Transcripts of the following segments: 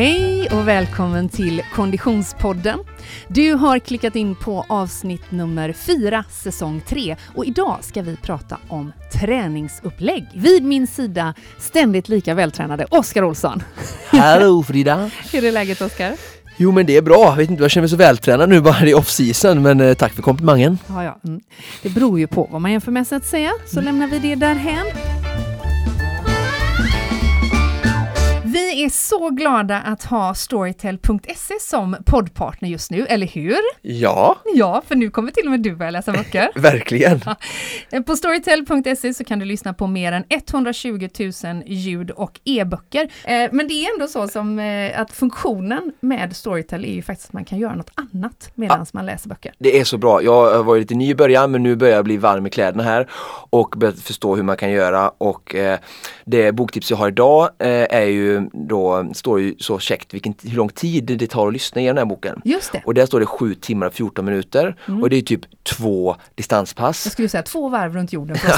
Hej och välkommen till Konditionspodden. Du har klickat in på avsnitt nummer 4, säsong 3 och idag ska vi prata om träningsupplägg. Vid min sida ständigt lika vältränade Oskar Olsson. Hallå Frida! Hur är läget Oskar? Jo men det är bra, jag vet inte, jag känner mig så vältränad nu bara det är off-season men eh, tack för komplimangen. Ja, ja. Mm. Det beror ju på vad man jämför med så att säga, så lämnar vi det därhen. Vi är så glada att ha Storytel.se som poddpartner just nu, eller hur? Ja, Ja, för nu kommer till och med du börja läsa böcker. verkligen. På Storytel.se så kan du lyssna på mer än 120 000 ljud och e-böcker. Eh, Men det är ändå så som eh, att funktionen med Storytel är ju faktiskt att man kan göra något annat medan man läser böcker. Det är så bra. Jag var ju lite ny i början men nu börjar jag bli varm i kläderna här och börjat förstå hur man kan göra och eh, det boktips jag har idag eh, är ju då, står ju så käckt vilken, hur lång tid det tar att lyssna igenom den här boken. Just det. Och där står det 7 timmar och 14 minuter och det är typ två distanspass. Jag skulle säga två varv runt jorden för.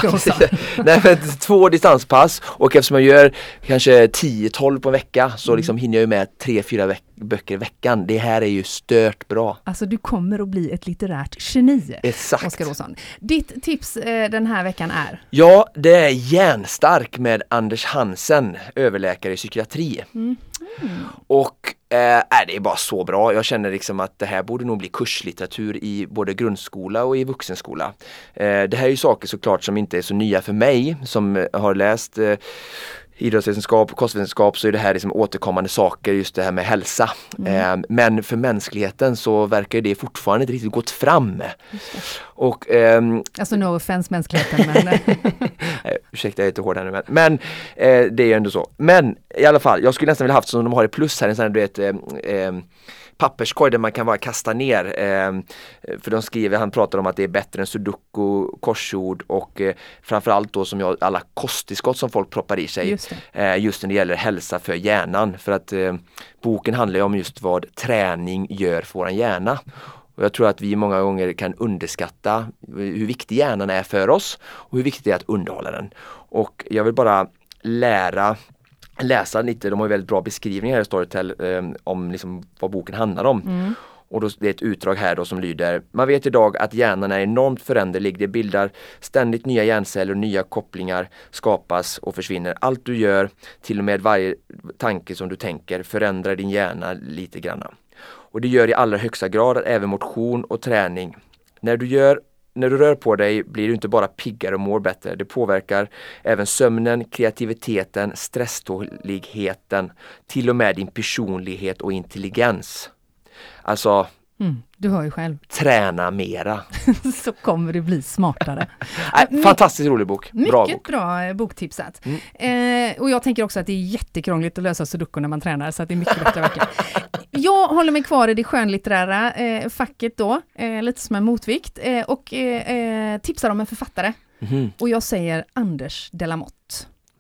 Nej men två distanspass och eftersom jag gör kanske 10-12 på en vecka så liksom hinner jag med 3-4 veck- böcker i veckan. Det här är ju stört bra. Alltså du kommer att bli ett litterärt geni. Exakt. Oskar Olsson. Ditt tips eh, den här veckan är? Ja, det är Järnstark med Anders Hansen, överläkare i psykiatri. Och eh, äh, det är bara så bra. Jag känner liksom att det här borde nog bli kurslitteratur i både grundskola och i vuxenskola. Eh, det här är ju saker såklart som inte är så nya för mig som har läst eh, idrottsvetenskap och kostvetenskap så är det här liksom återkommande saker, just det här med hälsa. Eh, men för mänskligheten så verkar det fortfarande inte riktigt gått fram. Och ehm, Alltså no offense mänskligheten men ursäkta jag är lite hård här nu men, men eh, det är ju ändå så. Men i alla fall, jag skulle nästan vilja haft som de har i plus här, en sån här du vet eh, papperskorg där man kan bara kasta ner. Eh, för de skriver, han pratar om att det är bättre än sudoku, korsord och eh, framförallt då som jag, alla kosttillskott som folk proppar i sig. Just eh, just när det gäller hälsa för hjärnan. För att eh, boken handlar om just vad träning gör för våran hjärna. Och jag tror att vi många gånger kan underskatta hur viktig hjärnan är för oss och hur viktigt det är att underhålla den. Och jag vill bara lära läsa lite, de har väldigt bra beskrivningar i Storytel eh, om liksom vad boken handlar om. Och då, det är ett utdrag här då som lyder Man vet idag att hjärnan är enormt föränderlig. Det bildar ständigt nya hjärnceller och nya kopplingar skapas och försvinner. Allt du gör, till och med varje tanke som du tänker, förändrar din hjärna lite granna. Och det gör i allra högsta grad även motion och träning. När du gör när du rör på dig blir du inte bara piggare och mår bättre. Det påverkar även sömnen, kreativiteten, stresståligheten, till och med din personlighet och intelligens. Alltså, mm, du hör ju själv. träna mera. Så kommer du bli smartare. Nej, fantastiskt rolig bok. Bra Mycket bok. Mm. bra eh, boktipsat. Eh, och jag tänker också att det är jättekrångligt att lösa sudoku när man tränar, så att det är mycket bättre verkligen. Jag håller mig kvar i det skönlitterära eh, facket då, eh, lite som en motvikt, eh, och eh, tipsar om en författare. Mhm. Och jag säger Anders Delamotte.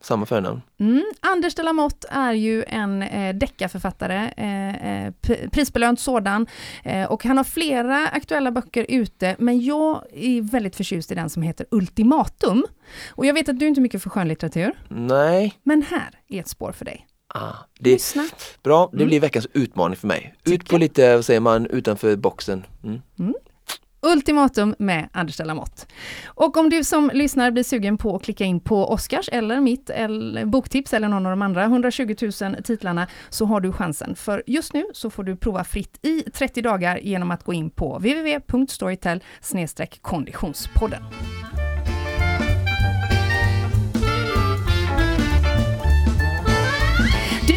Samma förnamn. Mm. Anders Delamotte är ju en eh, deckarförfattare, eh, eh, prisbelönt sådan, eh, och han har flera aktuella böcker ute, men jag är väldigt förtjust i den som heter Ultimatum. Och jag vet att du inte är mycket för skönlitteratur, Nej, men här är ett spår för dig. ah, det Lyssna. bra. Det blir veckans utmaning för mig. Ut på lite, vad säger man, utanför boxen. Mm. Ultimatum med Anders Delamotte. Och om du som lyssnar blir sugen på att klicka in på Oscars eller mitt eller boktips eller någon av de andra 120 000 titlarna så har du chansen. För just nu så får du prova fritt i 30 dagar genom att gå in på www.storytel konditionspodden.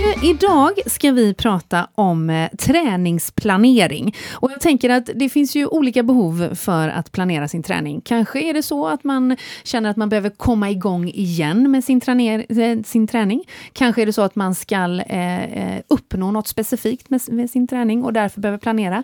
Eh, idag ska vi prata om eh, träningsplanering. Och jag tänker att det finns ju olika behov för att planera sin träning. Kanske är det så att man känner att man behöver komma igång igen med sin, träner, eh, sin träning. Kanske är det så att man ska eh, eh, uppnå något specifikt med, med sin träning och därför behöver planera.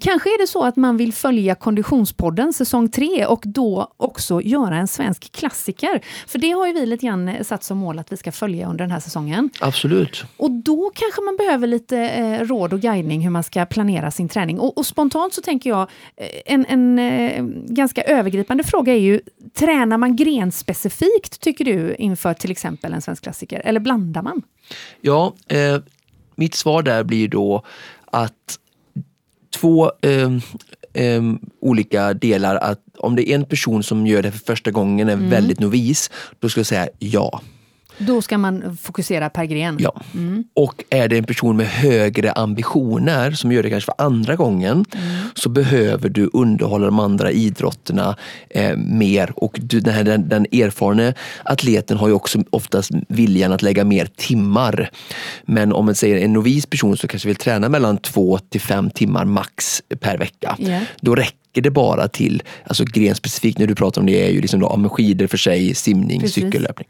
Kanske är det så att man vill följa Konditionspodden säsong 3 och då också göra en svensk klassiker. För det har ju vi lite grann satt som mål att vi ska följa under den här säsongen. Absolut. Och då kanske man behöver lite eh, råd och guidning hur man ska planera sin träning. Och, och spontant så tänker jag, eh, en, en eh, ganska övergripande fråga är ju, tränar man grenspecifikt tycker du inför till exempel en svensk klassiker? Eller blandar man? Ja, eh, mitt svar där blir då att två eh, olika delar. Att om det är en person som gör det för första gången, är mm. väldigt novis, då skulle jag säga ja. Då ska man fokusera per gren? Ja. Mm. Och är det en person med högre ambitioner som gör det kanske för andra gången mm. så behöver du underhålla de andra idrotterna eh, mer. Och du, den, här, den, den erfarne atleten har ju också oftast viljan att lägga mer timmar. Men om man säger en novis person som kanske vill träna mellan två till fem timmar max per vecka. Yeah. Då räcker räcker det bara till, alltså grenspecifikt när du pratar om det är ju liksom då, ja, skidor för sig, simning, Precis. cykellöpning.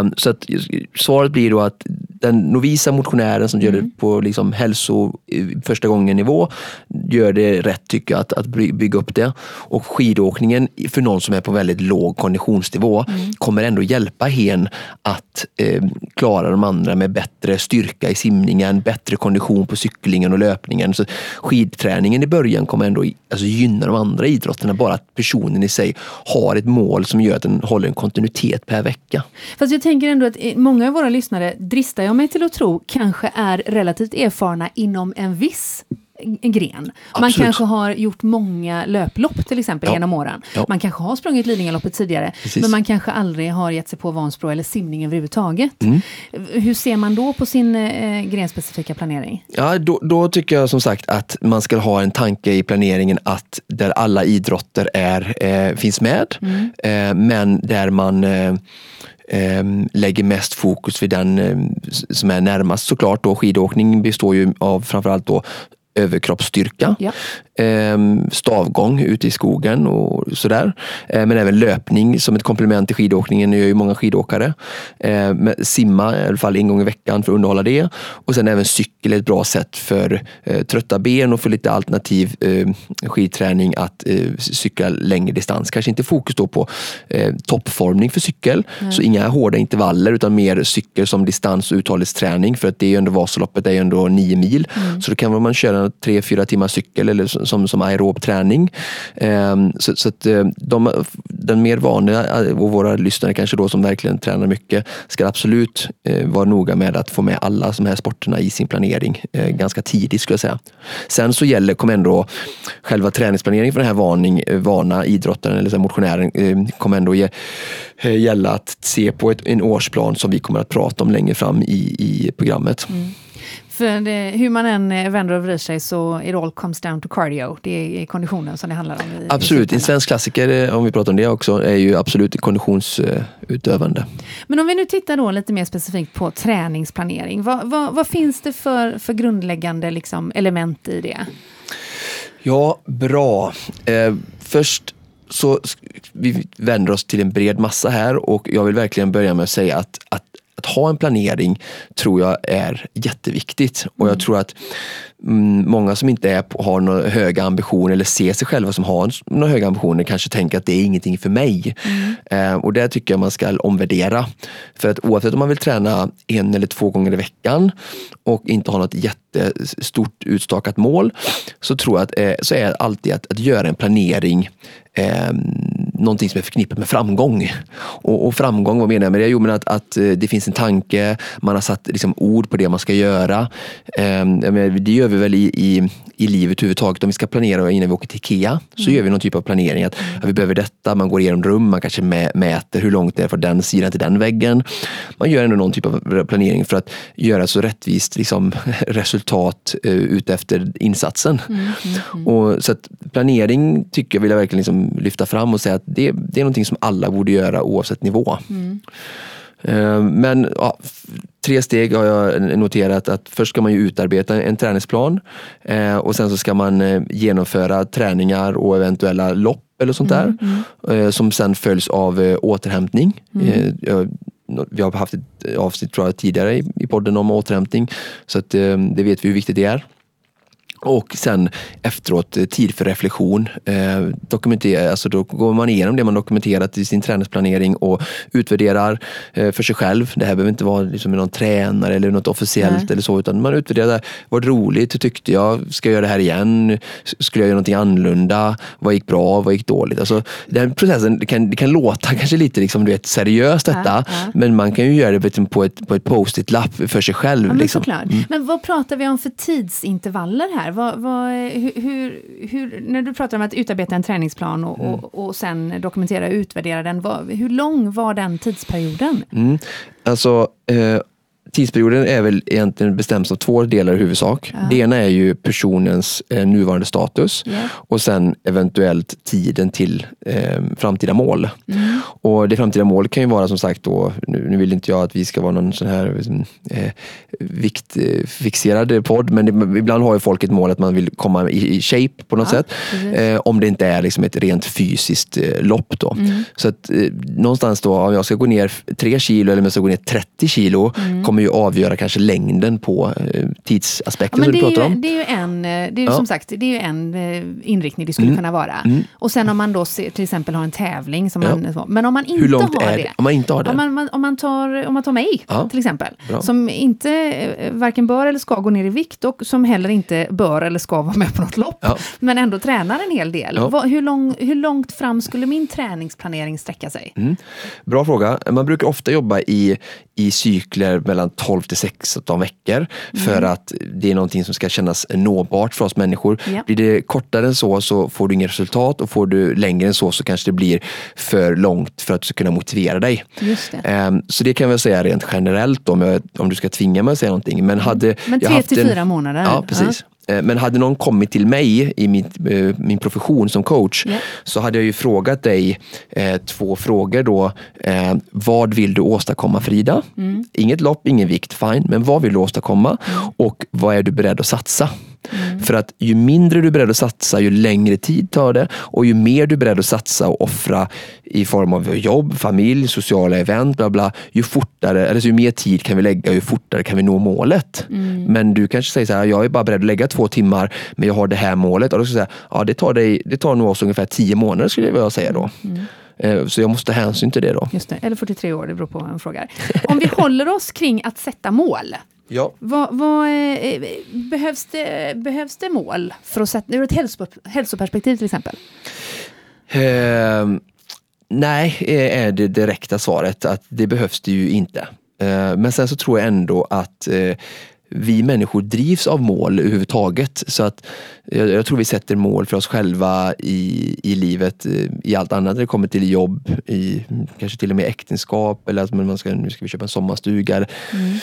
Um, så att svaret blir då att den novisa motionären som gör det mm. på liksom hälso första gången nivå gör det rätt tycker jag att, att bygga upp det. Och skidåkningen för någon som är på väldigt låg konditionsnivå mm. kommer ändå hjälpa hen att eh, klara de andra med bättre styrka i simningen, bättre kondition på cyklingen och löpningen. Så skidträningen i början kommer ändå alltså, gynna de andra idrotterna, bara att personen i sig har ett mål som gör att den håller en kontinuitet per vecka. Fast jag tänker ändå att eh, många av våra lyssnare dristar jag mig till att tro kanske är relativt erfarna inom en viss en gren. Absolut. Man kanske har gjort många löplopp till exempel ja. genom åren. Ja. Man kanske har sprungit Lidingöloppet tidigare Precis. men man kanske aldrig har gett sig på Vansbro eller simning överhuvudtaget. Mm. Hur ser man då på sin eh, grenspecifika planering? Ja, då, då, tycker jag som sagt att man ska ha en tanke i planeringen att där alla idrotter är, eh, finns med mm. eh, men där man eh, eh, lägger mest fokus vid den eh, som är närmast såklart. Då. Skidåkning består ju av framförallt då överkroppsstyrka. Ja. Ehm, stavgång ute i skogen och sådär. Ehm, men även löpning som ett komplement till skidåkningen gör ju många skidåkare. Ehm, simma i alla fall en gång i veckan för att underhålla det. Och sen även cykel är ett bra sätt för eh, trötta ben och för lite alternativ skidträning att eh, cykla längre distans. Kanske inte fokus då på eh, toppformning för cykel, mm. så inga hårda intervaller utan mer cykel som distans och uthållighetsträning för att det är ju ändå Vasaloppet är ju ändå nio mil. Mm. Så då kan man köra tre, fyra timmar cykel eller som, som aerob träning. Ehm, så, så att eh, de, den mer vanliga eh, och våra lyssnare kanske då som verkligen tränar mycket ska absolut eh, vara noga med att få med alla de här sporterna i sin planering eh, ganska tidigt skulle jag säga. Sen så gäller, kommer ändå själva träningsplaneringen för den här varning, vana idrottaren eller motionären kommer ändå ge, gälla att se på ett, en årsplan som vi kommer att prata om längre fram i, i programmet. Mm. För det, hur man än eh, vänder och vrider sig så it all comes down to cardio. Det är konditionen som det handlar om. I, absolut, i en svensk klassiker, eh, om vi pratar om det också, är ju absolut konditionsutövande. Men om vi nu tittar då lite mer specifikt på träningsplanering. Vad, vad, vad finns det för, för grundläggande liksom, element i det? Ja, bra. Eh, först så vi vänder oss till en bred massa här och jag vill verkligen börja med att säga att, att att ha en planering tror jag är jätteviktigt. Och jag mm. tror att mm, många som inte är, har några höga ambitioner eller ser sig själva som har några höga ambitioner kanske tänker att det är ingenting för mig. Mm. Eh, och det tycker jag man ska omvärdera. För att oavsett om man vill träna en eller två gånger i veckan och inte ha något jättestort utstakat mål så tror jag att eh, så är alltid att, att göra en planering eh, någonting som är förknippat med framgång. Och, och, framgång, vad menar jag med det? Jo, men att, att eh, det finns en tanke, man har satt liksom, ord på det man ska göra. Eh, det gör vi väl i, i, i livet överhuvudtaget. Om vi ska planera innan vi åker till IKEA så mm. gör vi någon typ av planering. Att, att, vi behöver detta, man går igenom rum, man kanske mäter hur långt det är från den sidan till den väggen. Man gör ändå någon typ av planering för att göra så rättvist liksom, resultat uh, utefter insatsen. Mm, mm, mm. och, så att planering tycker jag vill jag verkligen liksom lyfta fram och säga att det, det är någonting som alla borde göra oavsett nivå. Mm. Men ja, tre steg har jag noterat att först ska man ju utarbeta en träningsplan eh, och sen så ska man eh, genomföra träningar och eventuella lopp eller sånt där mm, mm. Som sen följs av återhämtning. Mm. Vi har haft ett avsnitt jag, tidigare i, i podden om återhämtning så att, det vet vi hur viktigt det är. Och sen efteråt eh, tid för reflektion. Eh, dokumentera, alltså då går man igenom det man dokumenterat i sin träningsplanering och utvärderar eh, för sig själv. Det här behöver inte vara liksom någon tränare eller något officiellt Nej. eller så, utan man utvärderar. Var det roligt? Hur tyckte jag? Ska jag göra det här igen? Skulle jag göra någonting annorlunda? Vad gick bra? Vad gick dåligt? Alltså, den processen, det kan, det kan låta kanske lite liksom, du vet, seriöst detta, ja, ja. men man kan ju göra det på ett, på ett post-it-lapp för sig själv. Ja, men, liksom. mm. men vad pratar vi om för tidsintervaller här? Vad, vad, hur, hur, när du pratar om att utarbeta en träningsplan och, mm. och, och sen dokumentera och utvärdera den, vad, hur lång var den tidsperioden? Mm. Alltså, eh, tidsperioden är väl egentligen bestäms av två delar i huvudsak. Ja. Det ena är ju personens eh, nuvarande status yeah. och sen eventuellt tiden till eh, framtida mål. Mm. Och det framtida målet kan ju vara som sagt då, nu, nu, vill inte jag att vi ska vara någon sån här eh, viktfixerad podd, men det, ibland har ju folk ett mål att man vill komma i, i shape på något ja, sätt. Eh, om det inte är liksom ett rent fysiskt eh, lopp då. Mm. Så att eh, någonstans då, om jag ska gå ner tre kilo eller om jag ska gå ner 30 kilo, mm kommer ju avgöra kanske längden på eh, tidsaspekten ja, som du pratar om. Det är ju en, eh, det är ja. som sagt, det är ju en eh, inriktning det skulle mm. kunna vara. Mm. Och sen om man då ser, till exempel har en tävling. Som ja. man, men om man inte Hur långt har är det? Om man inte har det? Om man, om man, tar, om man tar mig till exempel. Bra. Som inte varken bör eller ska gå ner i vikt och som heller inte bör eller ska vara med på något lopp. Men ändå tränar en hel del. Vad, hur, lång, hur långt fram skulle min träningsplanering sträcka sig? Mm. Bra fråga. Man brukar ofta jobba i, i cykler mellan 12 till 16 veckor mm. för att det är någonting som ska kännas nåbart för oss människor. Ja. Blir det kortare än så så får du inget resultat och får du längre än så så kanske det blir för långt för att du ska kunna motivera dig. Det. Um, så det kan jag väl säga rent generellt om, jag, om du ska tvinga mig att säga någonting. Men, mm. hade Men tre till fyra månader? Ja, precis. Ja. Eh, men hade någon kommit till mig i min, eh, min profession som coach yeah. så hade jag ju frågat dig eh, två frågor då. Eh, vad vill du åstadkomma Frida? Mm. Inget lopp, ingen vikt, fine. Men vad vill du åstadkomma? Mm. Och vad är du beredd att satsa? Mm. För att ju mindre du är beredd att satsa, ju längre tid tar det och ju mer du är beredd att satsa och offra i form av jobb, familj, sociala event, bla bla, ju fortare, eller ju mer tid kan vi lägga, ju fortare kan vi nå målet. Mm. Men du kanske säger så här, jag är bara beredd att lägga två timmar, men jag har det här målet. Och då ska jag säga, ja det tar, dig, det tar nog oss ungefär tio månader skulle jag vilja säga då. Mm. Eh, så jag måste ta hänsyn till det då. Just det, eller 43 år, det beror på vad man frågar. Om vi håller oss kring att sätta mål. Ja. Vad, vad, eh, behövs, det, behövs det mål för att sätta, ur ett hälsoperspektiv till exempel? Eh, nej, är det direkta svaret att det behövs det ju inte. Eh, men sen så tror jag ändå att eh, vi människor drivs av mål överhuvudtaget. Så att jag, jag, tror vi sätter mål för oss själva i, i livet, eh, i allt annat när det kommer till jobb, i kanske till och med äktenskap eller att man ska, nu ska vi köpa en sommarstuga. Mm.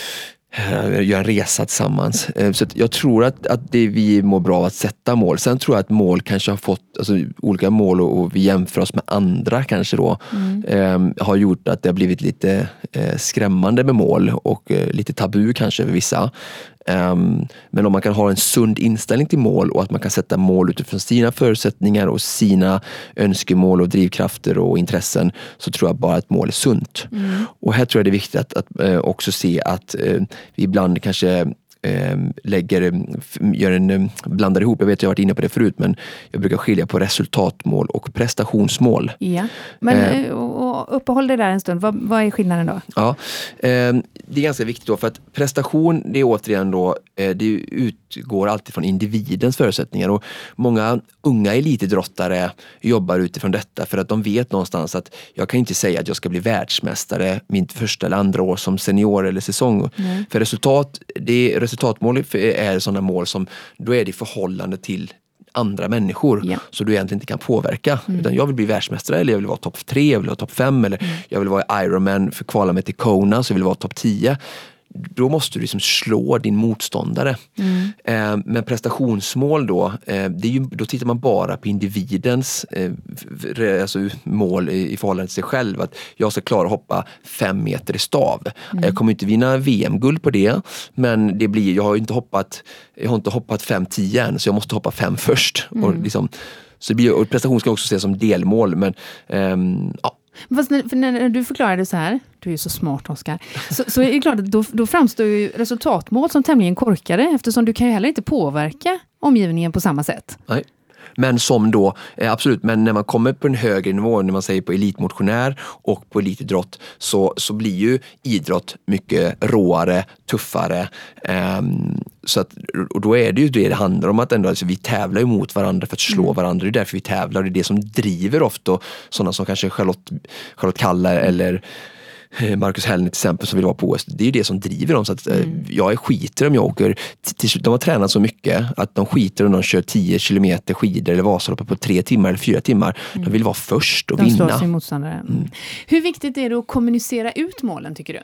Eh, göra en resa tillsammans. Eh, så jag tror att, att det vi mår bra av att sätta mål. Sen tror jag att mål kanske har fått, alltså olika mål och, och vi jämför oss med andra kanske då, mm. eh, har gjort att det har blivit lite eh, skrämmande med mål och eh, lite tabu kanske för vissa. Um, men om man kan ha en sund inställning till mål och att man kan sätta mål utifrån sina förutsättningar och sina önskemål och drivkrafter och intressen så tror jag bara att mål är sunt. Mm. Och här tror jag det är viktigt att, att uh, också se att uh, vi ibland kanske Ehm, lägger, gör en, ehm, blandar ihop, jag vet jag har varit inne på det förut, men jag brukar skilja på resultatmål och prestationsmål. Ja, men eh, och uppehåll dig där en stund, vad, vad, är skillnaden då? Ja, eh, det är ganska viktigt då, för att prestation, det är återigen då, eh, det utgår alltid från individens förutsättningar och många unga elitidrottare jobbar utifrån detta för att de vet någonstans att jag kan inte säga att jag ska bli världsmästare mitt första eller andra år som senior eller säsong. Mm. För resultat, det är resultatmål är sådana mål som då är det i förhållande till andra människor ja. så du egentligen inte kan påverka. Mm. Utan jag vill bli världsmästare eller jag vill vara topp tre, jag vill vara topp fem eller mm. jag vill vara Ironman för att kvala mig till Kona så jag vill vara topp tio då måste du liksom slå din motståndare. Mm. Eh, men prestationsmål då, eh, det är ju, då tittar man bara på individens eh, alltså mål i, i förhållande till sig själv. Att jag ska klara att hoppa fem meter i stav. Mm. Jag kommer inte vinna VM-guld på det, men det blir, jag har inte hoppat, jag har inte hoppat 5-10 än, så jag måste hoppa fem först. Mm. Och liksom, så det blir, och prestation ska också ses som delmål, men ehm, ja, Fast när, när, du förklarade så här, du är ju så smart Oskar, så, så är det klart att då, då framstår ju resultatmål som tämligen korkade eftersom du kan ju heller inte påverka omgivningen på samma sätt. Nej. Men som då, eh, absolut, men när man kommer på en högre nivå, när man säger på elitmotionär och på elitidrott, så, så blir ju idrott mycket råare, tuffare. Um, så att, och då är det ju det det handlar om, att ändå, alltså, vi tävlar mot varandra för att slå mm. varandra. Det är därför vi tävlar. Det är det som driver ofta sådana som kanske Charlotte, Charlotte Kalla eller Eh, Marcus Hellner till exempel som vill vara på OS. Det är ju det som driver dem. Så att, eh, mm. Jag skiter om jag åker, de har tränat så mycket att de skiter om de kör 10 kilometer skidor eller Vasaloppet på tre timmar eller fyra timmar. Mm. De vill vara först och de vinna. Slår sin motståndare. Mm. Hur viktigt är det att kommunicera ut målen tycker du?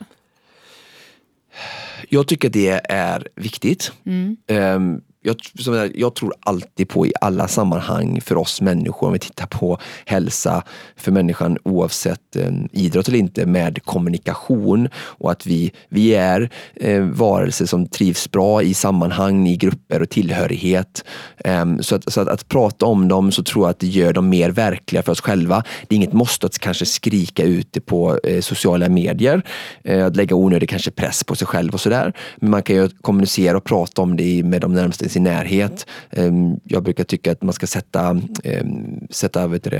Jag tycker det är viktigt. Mm. Um, jag, jag, tror alltid på i alla sammanhang för oss människor, om vi tittar på hälsa för människan oavsett eh, idrott eller inte, med kommunikation och att vi, vi är eh, varelser som trivs bra i sammanhang, i grupper och tillhörighet. Eh, så, att, så att, att, prata om dem så tror jag att det gör dem mer verkliga för oss själva. Det är inget måste att kanske skrika ut det på eh, sociala medier, eh, att lägga onödig kanske press på sig själv och sådär. Men man kan ju kommunicera och prata om det med de närmaste sin närhet. Ehm, jag brukar tycka att man ska sätta, ehm, sätta vet du,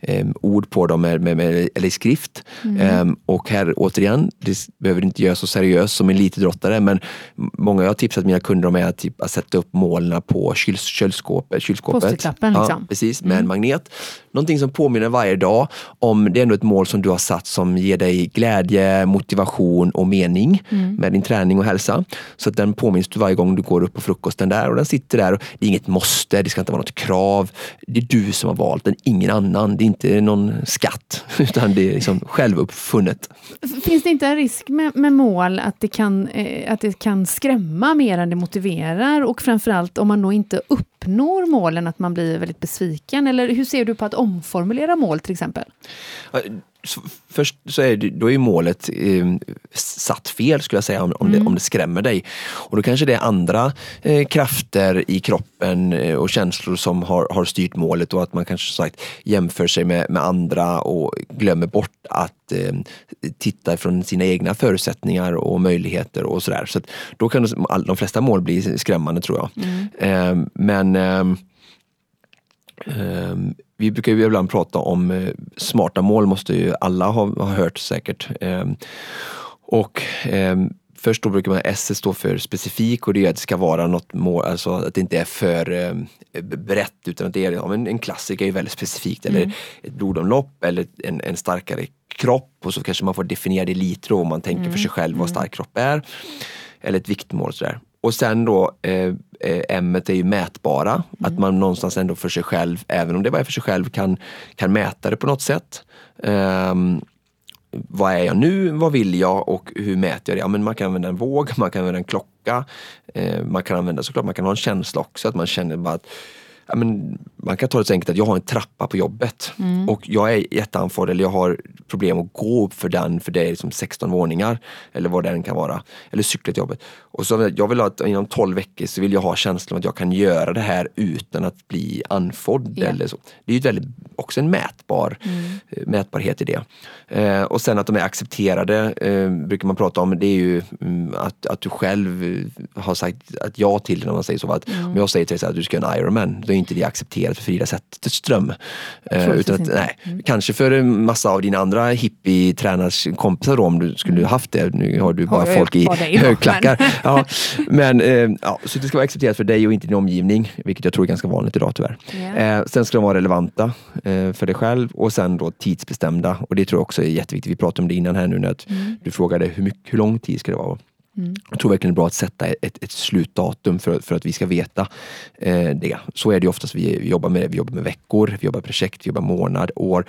ehm, ord på dem med, med, med, eller i skrift. Mm. Och här återigen, det behöver inte göra så seriöst som elitidrottare men många jag har tipsat mina kunder om är att, typ, att sätta upp målen på kyl, kylskåpet. kylskåpet. liksom. Ja, precis, med mm. en magnet. Någonting som påminner varje dag om det är ändå ett mål som du har satt som ger dig glädje, motivation och mening mm. med din träning och hälsa. Så att den påminns du varje gång du går upp på frukosten där och den sitter där. Och det är inget måste, det ska inte vara något krav. Det är du som har valt den, ingen annan. Det är inte någon skatt utan det är liksom självuppfunnet. Finns det inte en risk med, med mål att det, kan, eh, att det kan skrämma mer än det motiverar och framförallt om man då inte uppnår målen att man blir väldigt besviken? Eller hur ser du på att omformulera mål till exempel? Först så är det, då är målet eh, satt fel skulle jag säga om, om, mm. det, om det skrämmer dig. Och då kanske det är andra eh, krafter i kroppen eh, och känslor som har, har styrt målet och att man kanske sagt jämför sig med, med andra och glömmer bort att eh, titta från sina egna förutsättningar och möjligheter och sådär. Så, då kan de, de flesta mål bli skrämmande tror jag. Mm. Eh, men ehm, vi brukar ju ibland prata om eh, smarta mål, måste ju alla ha, hört säkert. Eh, och eh, Först då brukar man S stå för specifik och det är att det ska vara något mål, alltså att det inte är för eh, brett utan att det är ja, en klassiker är väldigt specifikt eller mm. ett blodomlopp eller en, en, starkare kropp och så kanske man får definiera det lite då om man tänker mm. för sig själv vad mm. stark kropp är. Eller ett viktmål och sådär. Och sen då eh, eh, M är ju mätbara. Mm. Att man någonstans ändå för sig själv, även om det bara är för sig själv, kan, kan mäta det på något sätt. Um, vad är jag nu? Vad vill jag? Och hur mäter jag det? Ja, men man kan använda en våg, man kan använda en klocka. Eh, man kan använda såklart, man kan ha en känsla också. Att man känner bara att ja, men man kan ta det så enkelt att jag har en trappa på jobbet mm. och jag är jätteandfådd eller jag har problem att gå upp för den för det är liksom 16 våningar eller vad det än kan vara. Eller cykla till jobbet. Och så jag vill att inom 12 veckor så vill jag ha känslan att jag kan göra det här utan att bli andfådd. Yeah. Eller så. Det är ju väldigt, också en mätbar mm. Eh, mätbarhet i det. Eh, och sen att de är accepterade eh, brukar man prata om. Det är ju mm, att, att du själv har sagt att ja till det när man säger så. Att mm. Om jag säger till dig att du ska göra en Ironman, är inte det accepterat för Frida Zetterström. Eh, utan att, nej, mm. Kanske för en massa av dina andra hippie-tränarkompisar om du skulle mm. haft det. Nu har du bara har folk i högklackar. ja, men eh, ja, så det ska vara accepterat för dig och inte din omgivning, vilket jag tror är ganska vanligt idag tyvärr. Yeah. Eh, sen ska de vara relevanta eh, för dig själv och sen då tidsbestämda. Och det tror jag också är jätteviktigt. Vi pratade om det innan här nu när mm. du frågade hur, mycket, hur lång tid ska det vara? Mm. Jag tror verkligen det är bra att sätta ett, ett slutdatum för, för att vi ska veta eh, det. Så är det oftast vi jobbar med. Vi jobbar med veckor, vi jobbar projekt, vi jobbar månad, år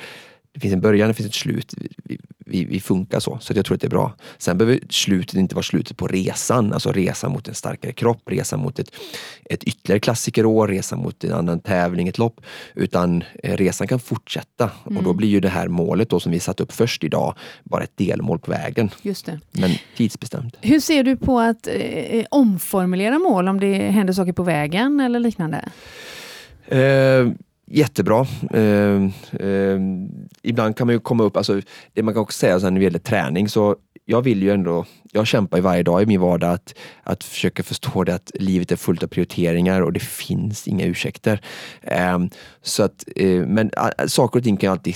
det finns en början, det finns ett slut. Vi, vi, vi, funkar så, så jag tror att det är bra. Sen behöver slutet inte vara slutet på resan, alltså resan mot en starkare kropp, resan mot ett, ett ytterligare klassikerår, resan mot en annan tävling, ett lopp. Utan eh, resan kan fortsätta mm. och då mm. blir ju det här målet då som vi satt upp först idag bara ett delmål på vägen. Just det. Men tidsbestämt. Hur ser du på att eh, omformulera mål om det händer saker på vägen eller liknande? Eh, jättebra. Eh, eh, ibland kan man ju komma upp, alltså, det man kan också säga sen när det gäller träning, så jag vill ju ändå, jag kämpar ju varje dag i min vardag att, att försöka förstå det att livet är fullt av prioriteringar och det finns inga ursäkter. Um, så att, uh, men uh, saker och ting kan alltid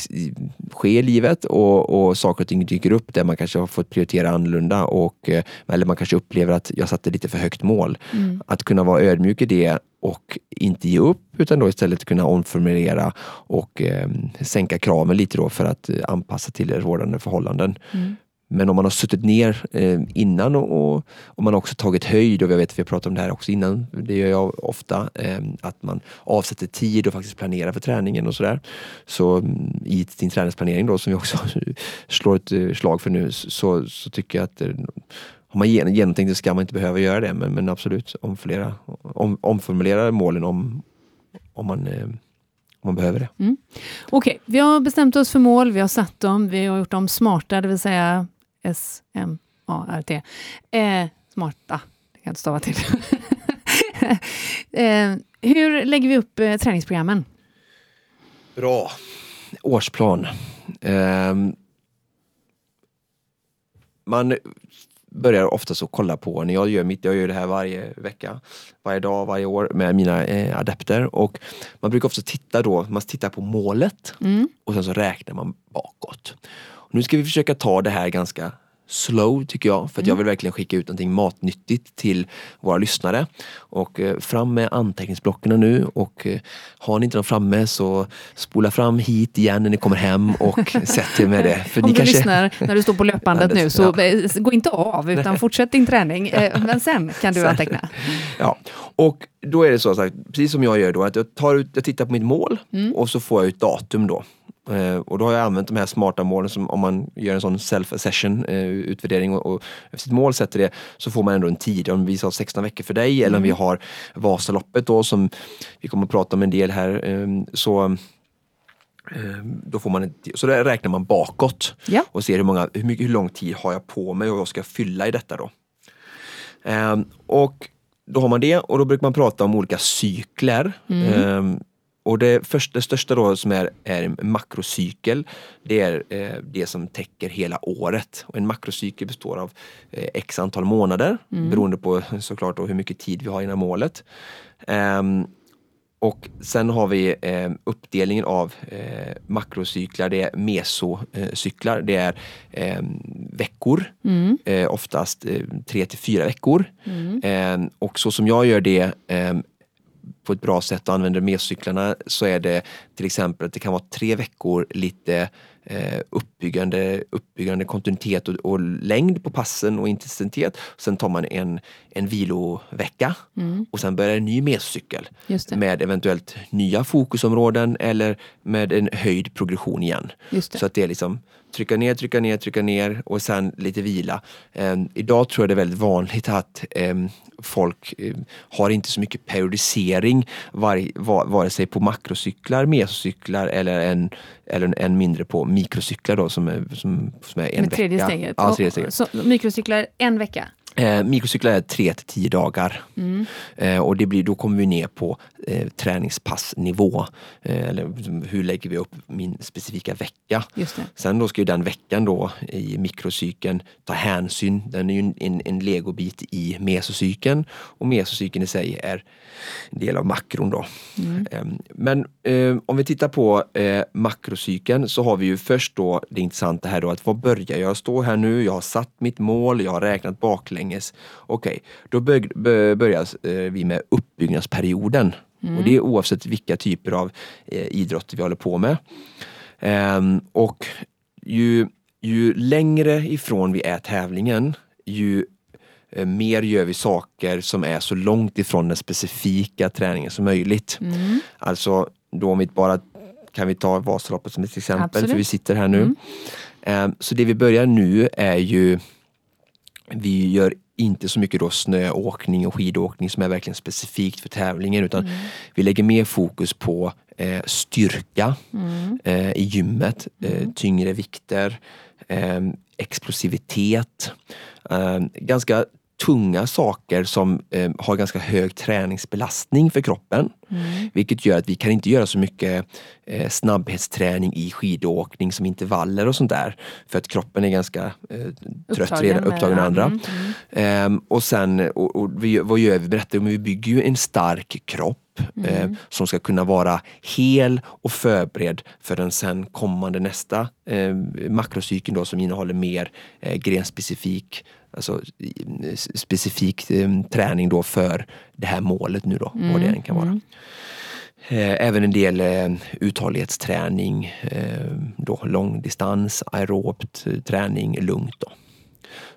ske i livet och, och saker och ting dyker upp där man kanske har fått prioritera annorlunda och, uh, eller man kanske upplever att jag satte lite för högt mål. Mm. Att kunna vara ödmjuk i det och inte ge upp utan då istället kunna omformulera och eh, sänka kraven lite då för att anpassa till rådande förhållanden. Mm. Men om man har suttit ner eh, innan och, och, och, man också tagit höjd och jag vet att vi har pratat om det här också innan, det gör jag ofta, eh, att man avsätter tid och faktiskt planerar för träningen och sådär. Så mm, i sin träningsplanering då som vi också slår ett eh, slag för nu så, så tycker jag att eh, har man genomtänkt det ska man inte behöva göra det men, men absolut omformulera, om, omformulera målen om, om man eh, man behöver det. Mm. Okej, okay. vi har bestämt oss för mål, vi har satt dem, vi har gjort dem smarta, det vill säga S-M-A-R-T. Eh, smarta, det kan jag inte stava till. eh, hur lägger vi upp eh, träningsprogrammen? Bra. Årsplan. Eh, man börjar oftast att kolla på när jag gör mitt, jag gör det här varje vecka, varje dag, varje år med mina eh, adepter och man brukar också titta då, man tittar på målet mm. och sen så räknar man bakåt. Nu ska vi försöka ta det här ganska slow tycker jag. För mm. jag vill verkligen skicka ut någonting matnyttigt till våra lyssnare. Och eh, fram med anteckningsblocken nu och eh, har ni inte dem framme så spola fram hit igen när ni kommer hem och sätt er med det. För Om ni du kanske... lyssnar när du står på löpbandet nu så ja. Gå inte av utan fortsätt din träning. Eh, men sen kan du anteckna. Ja, och då är det så, så precis som jag gör då, att jag, tar ut, jag tittar på mitt mål mm. och så får jag ut datum då. Eh, och då har jag använt de här smarta målen som om man gör en sån self-assession eh, utvärdering och, och sitt mål sätter det så får man ändå en tid. Om vi sa 16 veckor för dig eller om vi mm. har Vasaloppet då som vi kommer att prata om en del här eh, så då får man en, så där räknar man bakåt ja. och ser hur, många, hur, mycket, hur lång tid har jag på mig och vad ska jag fylla i detta då. och då har man det och då brukar man prata om olika cykler. Mm. Och det, första, det största då som är, är en makrocykel, det är eh, det som täcker hela året. Och en makrocykel består av eh, x antal månader mm. beroende på såklart då hur mycket tid vi har innan målet. Um, och sen har vi eh, uppdelningen av eh, makrocyklar, det är mesocyklar, det är eh, veckor, mm. eh, oftast eh, tre till fyra veckor. Mm. Ehm, och så som jag gör det ehm, på ett bra sätt och använder mescyklarna så är det till exempel att det kan vara tre veckor lite eh, uppbyggande, uppbyggande kontinuitet och, och, längd på passen och intensitet. Sen tar man en, en vilovecka mm. och sen börjar en ny mescykel med eventuellt nya fokusområden eller med en höjd progression igen. Så att det är liksom trycka ner, trycka ner, trycka ner och sen lite vila. Eh, idag tror jag det är väldigt vanligt att eh, folk eh, har inte så mycket periodisering var, var, vare sig på makrocyklar, mesocyklar eller en, eller en mindre på mikrocyklar då som är, som, som är en Med tredje vecka. Steget. Ja, tredje steget. Så mikrocyklar en vecka? Eh, mikrocyklar är 3 till 10 dagar. Mm. Eh, och det blir, då kommer vi ner på eh, träningspassnivå. Eh, eller hur lägger vi upp min specifika vecka? Sen då ska ju den veckan då i mikrocykeln ta hänsyn. Den är ju en, en legobit i mesocykeln och mesocykeln i sig är en del av makron då. Mm. Ehm, men eh, om vi tittar på eh, makrocykeln så har vi ju först då det intressanta här då att var börjar jag stå här nu? Jag har satt mitt mål, jag har räknat baklänges. Okej, okay, då börjar eh, vi med uppbyggnadsperioden. Mm. Och det är oavsett vilka typer av eh, idrotter vi håller på med. Ehm, och ju, ju längre ifrån vi är tävlingen, ju Eh, mer gör vi saker som är så långt ifrån den specifika träningen som möjligt. Mm. Alltså då om vi bara kan vi ta Vasaloppet som ett exempel, Absolut. för vi sitter här nu. Mm. Um, så det vi börjar nu är ju, vi gör inte så mycket då snöåkning och skidåkning som är verkligen specifikt för tävlingen utan mm. vi lägger mer fokus på eh, styrka mm. eh, i gymmet, eh, mm. tyngre vikter, eh, explosivitet. Eh, ganska tunga saker som eh, har ganska hög träningsbelastning för kroppen Mm. Vilket gör att vi kan inte göra så mycket eh, snabbhetsträning i skidåkning som intervaller och sånt där. För att kroppen är ganska eh, trött upptagen redan, upptagen med andra. Mm, mm. Um, och sen, och, och vi, vad gör vi? Berättar, men vi bygger ju en stark kropp Mm. Eh, som ska kunna vara hel och förberedd för den sen kommande nästa eh, makrocykeln då som innehåller mer eh, grenspecifik alltså, specifik eh, träning då för det här målet nu då, mm. vad det än kan vara. Mm. Eh, även en del eh, uthållighetsträning, eh, då långdistans, aerobt träning, lugnt. Då.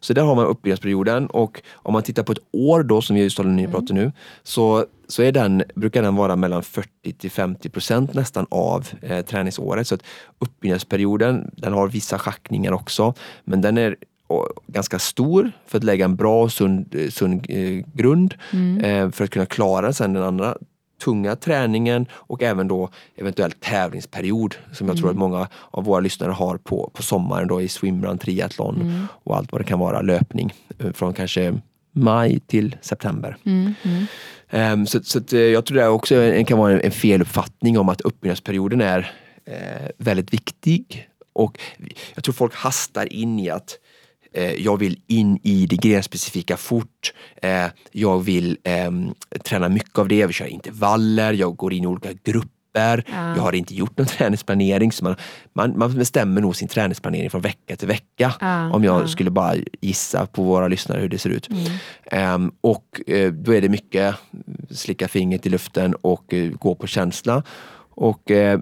Så där har man uppbyggnadsperioden och om man tittar på ett år då som vi just håller mm. pratar nu så, så är den, brukar den vara mellan 40 till 50 procent nästan av eh, träningsåret. Så att uppbyggnadsperioden den har vissa schackningar också men den är ganska stor för att lägga en bra sund, sund eh, grund mm. eh, för att kunna klara sen den andra tunga träningen och även då eventuellt tävlingsperiod som jag mm. tror att många av våra lyssnare har på, på sommaren då i swimrun, triathlon mm. och allt vad det kan vara, löpning eh, från kanske maj till september. Mm. Um, så, så att, eh, jag tror det också kan vara en, en feluppfattning om att uppbyggnadsperioden är eh, väldigt viktig och jag tror folk hastar in i att jag vill in i det grenspecifika fort. Eh, jag vill ehm, träna mycket av det. Jag vill köra intervaller, jag går in i olika grupper. Ja. Jag har inte gjort någon träningsplanering. Så man, man, man bestämmer nog sin träningsplanering från vecka till vecka. Ja. Om jag ja. skulle bara gissa på våra lyssnare hur det ser ut. Mm. Um, och uh, då är det mycket slicka fingret i luften och gå på känsla. Och eh,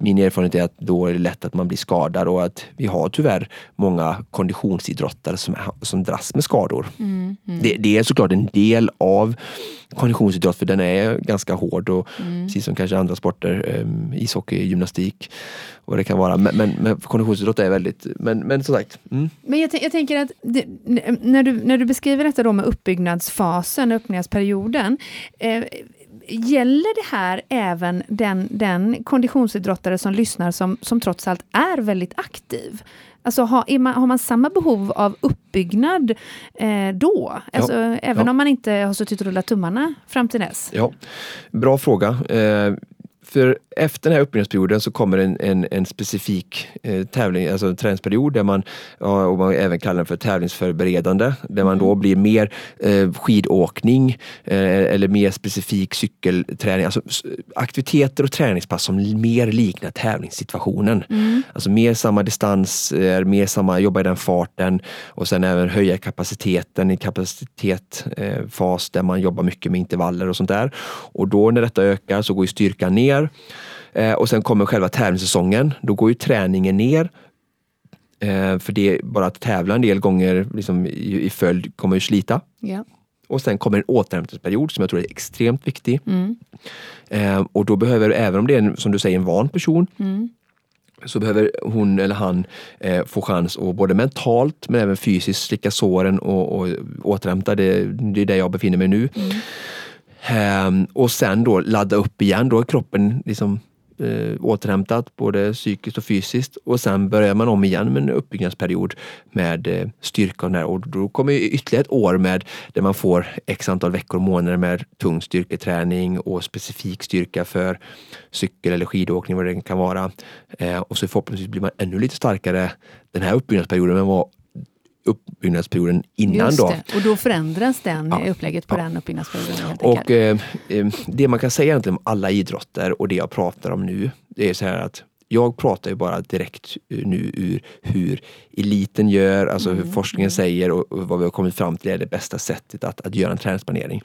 min erfarenhet är att då är det lätt att man blir skadad och att vi har tyvärr många konditionsidrottare som, som dras med skador. Mm, mm. Det, det, är såklart en del av konditionsidrott för den är ganska hård och mm. precis som kanske andra sporter, eh, ishockey, gymnastik vad det kan vara. Men, men, men konditionsidrott är väldigt, men, men som sagt. Mm. Men jag, jag, tänker att det, när, du, när du beskriver detta då med uppbyggnadsfasen, uppbyggnadsperioden, eh, gäller det här även den, den konditionsidrottare som lyssnar som, som trots allt är väldigt aktiv? Alltså har, man, har man samma behov av uppbyggnad eh, då? Alltså, ja, även ja. om man inte har suttit och rullat tummarna fram till dess? Ja, Bra fråga. Eh, för efter den här uppbyggnadsperioden så kommer en, en, en specifik eh, tävling, alltså en träningsperiod där man, ja, och man även kallar den för tävlingsförberedande, där man då mm. blir mer eh, skidåkning eh, eller mer specifik cykelträning. Alltså aktiviteter och träningspass som mer liknar tävlingssituationen. Mm. Alltså mer samma distans, mer samma, jobba i den farten och sen även höja kapaciteten i kapacitetsfas där man jobbar mycket med intervaller och sånt där. Och då när detta ökar så går styrkan ner ner. Eh, och sen kommer själva tävlingssäsongen. Då går ju träningen ner. Eh, för det är bara att tävla en del gånger liksom, i, i följd kommer ju slita. Yeah. Och sen kommer en återhämtningsperiod som jag tror är extremt viktig. Mm. Eh, och då behöver, även om det är en, som du säger, en van person, mm så behöver hon eller han eh, få chans att både mentalt men även fysiskt slicka såren och, och återhämta. Det, det är där jag befinner mig nu. Mm. Um, och sen då ladda upp igen, då är kroppen liksom eh, återhämtat både psykiskt och fysiskt och sen börjar man om igen med en uppbyggnadsperiod med eh, styrka och, och då kommer ytterligare ett år med där man får x antal veckor och månader med tung styrketräning och specifik styrka för cykel eller skidåkning vad det kan vara. Eh, och så förhoppningsvis blir man ännu lite starkare den här uppbyggnadsperioden än vad uppbyggnadsperioden innan. Just det. Och då förändras den ja. upplägget på ja. den uppbyggnadsperioden. och eh, eh, Det man kan säga egentligen om alla idrotter och det jag pratar om nu, det är så här att jag pratar ju bara direkt nu ur hur eliten gör, alltså mm. hur forskningen mm. säger och vad vi har kommit fram till är det bästa sättet att, att göra en träningsplanering.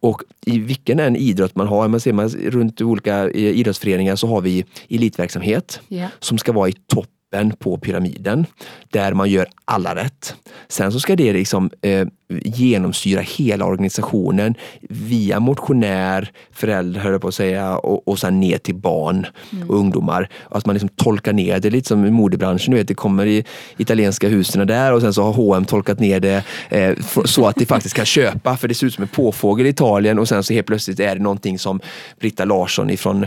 Och i vilken en idrott man har, man ser man runt olika idrottsföreningar så har vi elitverksamhet yeah. som ska vara i topp toppen på pyramiden där man gör alla rätt. Sen så ska det liksom eh, genomsyra hela organisationen via motionär, föräldrar höll på att säga och, och sen ner till barn mm. och ungdomar. Att man liksom tolkar ner det lite som i modebranschen. Du vet, det kommer i italienska husen där och sen så har H&M tolkat ner det eh, så att det faktiskt kan köpa för det ser ut som en påfågel i Italien och sen så helt plötsligt är det någonting som Britta Larsson ifrån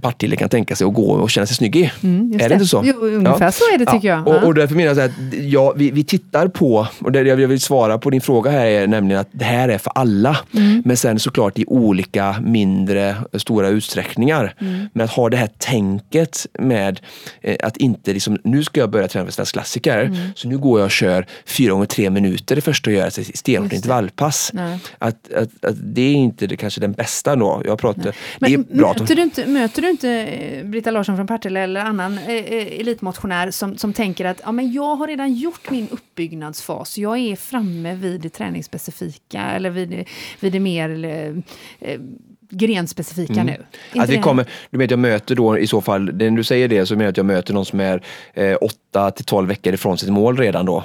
Partille kan tänka sig att gå och känna sig snygg i. Mm, är det, det, inte så? Jo, ungefär ja. så är det tycker ja. jag. Och, och därför menar jag att ja, vi, vi tittar på, och det jag vill svara på din fråga här är nämligen att det här är för alla. Mm. Men sen såklart i olika mindre, stora utsträckningar. Mm. Men att ha det här tänket med eh, att inte liksom, nu ska jag börja träna för svensk klassiker. Mm. Så nu går jag och kör fyra gånger tre minuter det första jag gör, alltså stenhårt intervallpass. Att, att, att, det är inte det, kanske den bästa då. Jag pratar, Men möter, du inte, möter du inte eh, Britta Larsson från Partille eller annan eh, eh, elitmotionär som, som tänker att ja, men jag har redan gjort min uppbyggnadsfas. Jag är framme vid det träningsspecifika eller vid, vid det mer eh, grenspecifika mm. nu. Att vi kommer, du vet jag möter då i så fall, när du säger det så menar jag att jag möter någon som är eh, 8 till 12 veckor ifrån sitt mål redan då.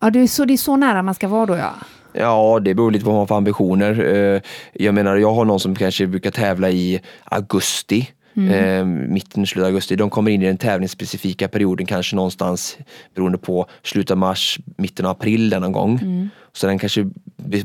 Ja, det är, så, det är så nära man ska vara då ja. Ja, det beror lite på vad man har för ambitioner. Eh, jag menar, jag har någon som kanske brukar tävla i augusti. Mm. Eh, mitten, slutet av augusti. De kommer in i den tävlingsspecifika perioden kanske någonstans beroende på slutet av mars, mitten av april någon gång. Mm. Så den kanske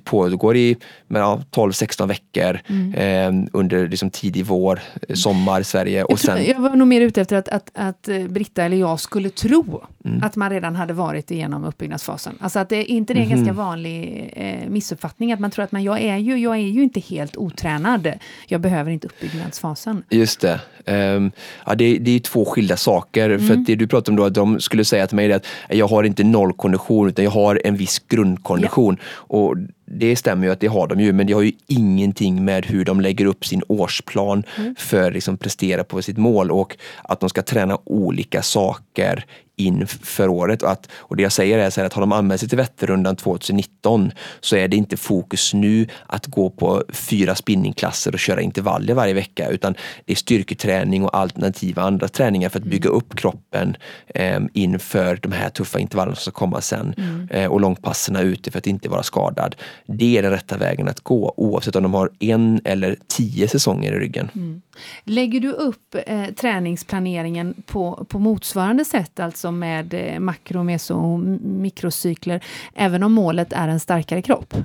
pågår i ja, 12-16 veckor mm. eh, under liksom tidig vår, eh, sommar i Sverige. Och jag, tror, jag var nog mer ute efter att, att, att eh, Britta eller jag skulle tro mm. att man redan hade varit igenom uppbyggnadsfasen. Alltså att det inte det är en ganska vanlig eh, missuppfattning att man tror att man, jag, är ju, jag är ju inte helt otränad. Jag behöver inte uppbyggnadsfasen. Just det. Um, ja, det, det är två skilda saker. För mm. det du pratar om då, att de skulle säga till mig att jag har inte noll kondition utan jag har en viss grundkondition. Ja. Och det stämmer ju att det har de ju, men det har ju ingenting med hur de lägger upp sin årsplan mm. för att liksom prestera på sitt mål och att de ska träna olika saker inför året. Och, att, och det jag säger är så att har de anmält sig till Vätternrundan 2019 så är det inte fokus nu att gå på fyra spinningklasser och köra intervaller varje vecka utan det är styrketräning och alternativa andra träningar för att bygga mm. upp kroppen eh, inför de här tuffa intervallerna som ska komma sen mm. eh, och långpasserna ute för att inte vara skadad. Det är den rätta vägen att gå oavsett om de har en eller tio säsonger i ryggen. Mm. Lägger du upp eh, träningsplaneringen på, på motsvarande sätt, alltså med eh, makro, meso och mikrocykler, även om målet är en starkare kropp?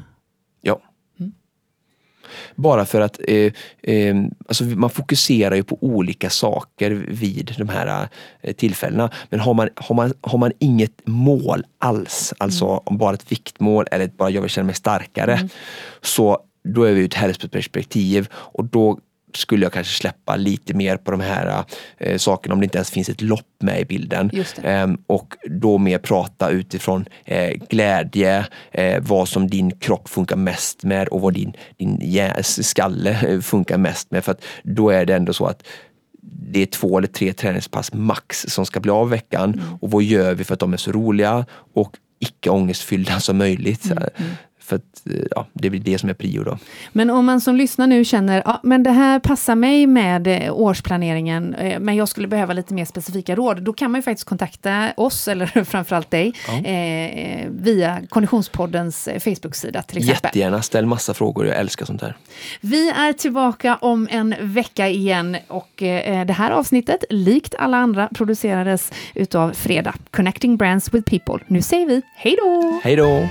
Bara för att eh, eh, alltså man fokuserar ju på olika saker vid de här eh, tillfällena. Men har man, har, man, har man inget mål alls, alltså mm. bara ett viktmål eller bara jag vill känna mig starkare, mm. så då är vi ett hälsoperspektiv och då skulle jag kanske släppa lite mer på de här eh, sakerna om det inte ens finns ett lopp med i bilden. Eh, och då mer prata utifrån eh, glädje, eh, vad som din kropp funkar mest med och vad din, din skalle eh, funkar mest med. För att då är det ändå så att det är två eller tre träningspass max som ska bli av veckan. Mm. Och vad gör vi för att de är så roliga och icke ångestfyllda som möjligt. Mm. För att, eh, ja, det blir det som är prio då. Men om man som lyssnar nu känner, ja men det här passar mig med eh, årsplaneringen, eh, men jag skulle behöva lite mer specifika råd, då kan man ju faktiskt kontakta oss, eller framförallt dig, ja. eh, via Konditionspoddens Facebook-sida till exempel. Jättegärna, ställ massa frågor, jag älskar sånt här. Vi är tillbaka om en vecka igen och eh, det här avsnittet, likt alla andra, producerades utav Fredag, Connecting Brands with People. Nu säger vi hej då! Hej då!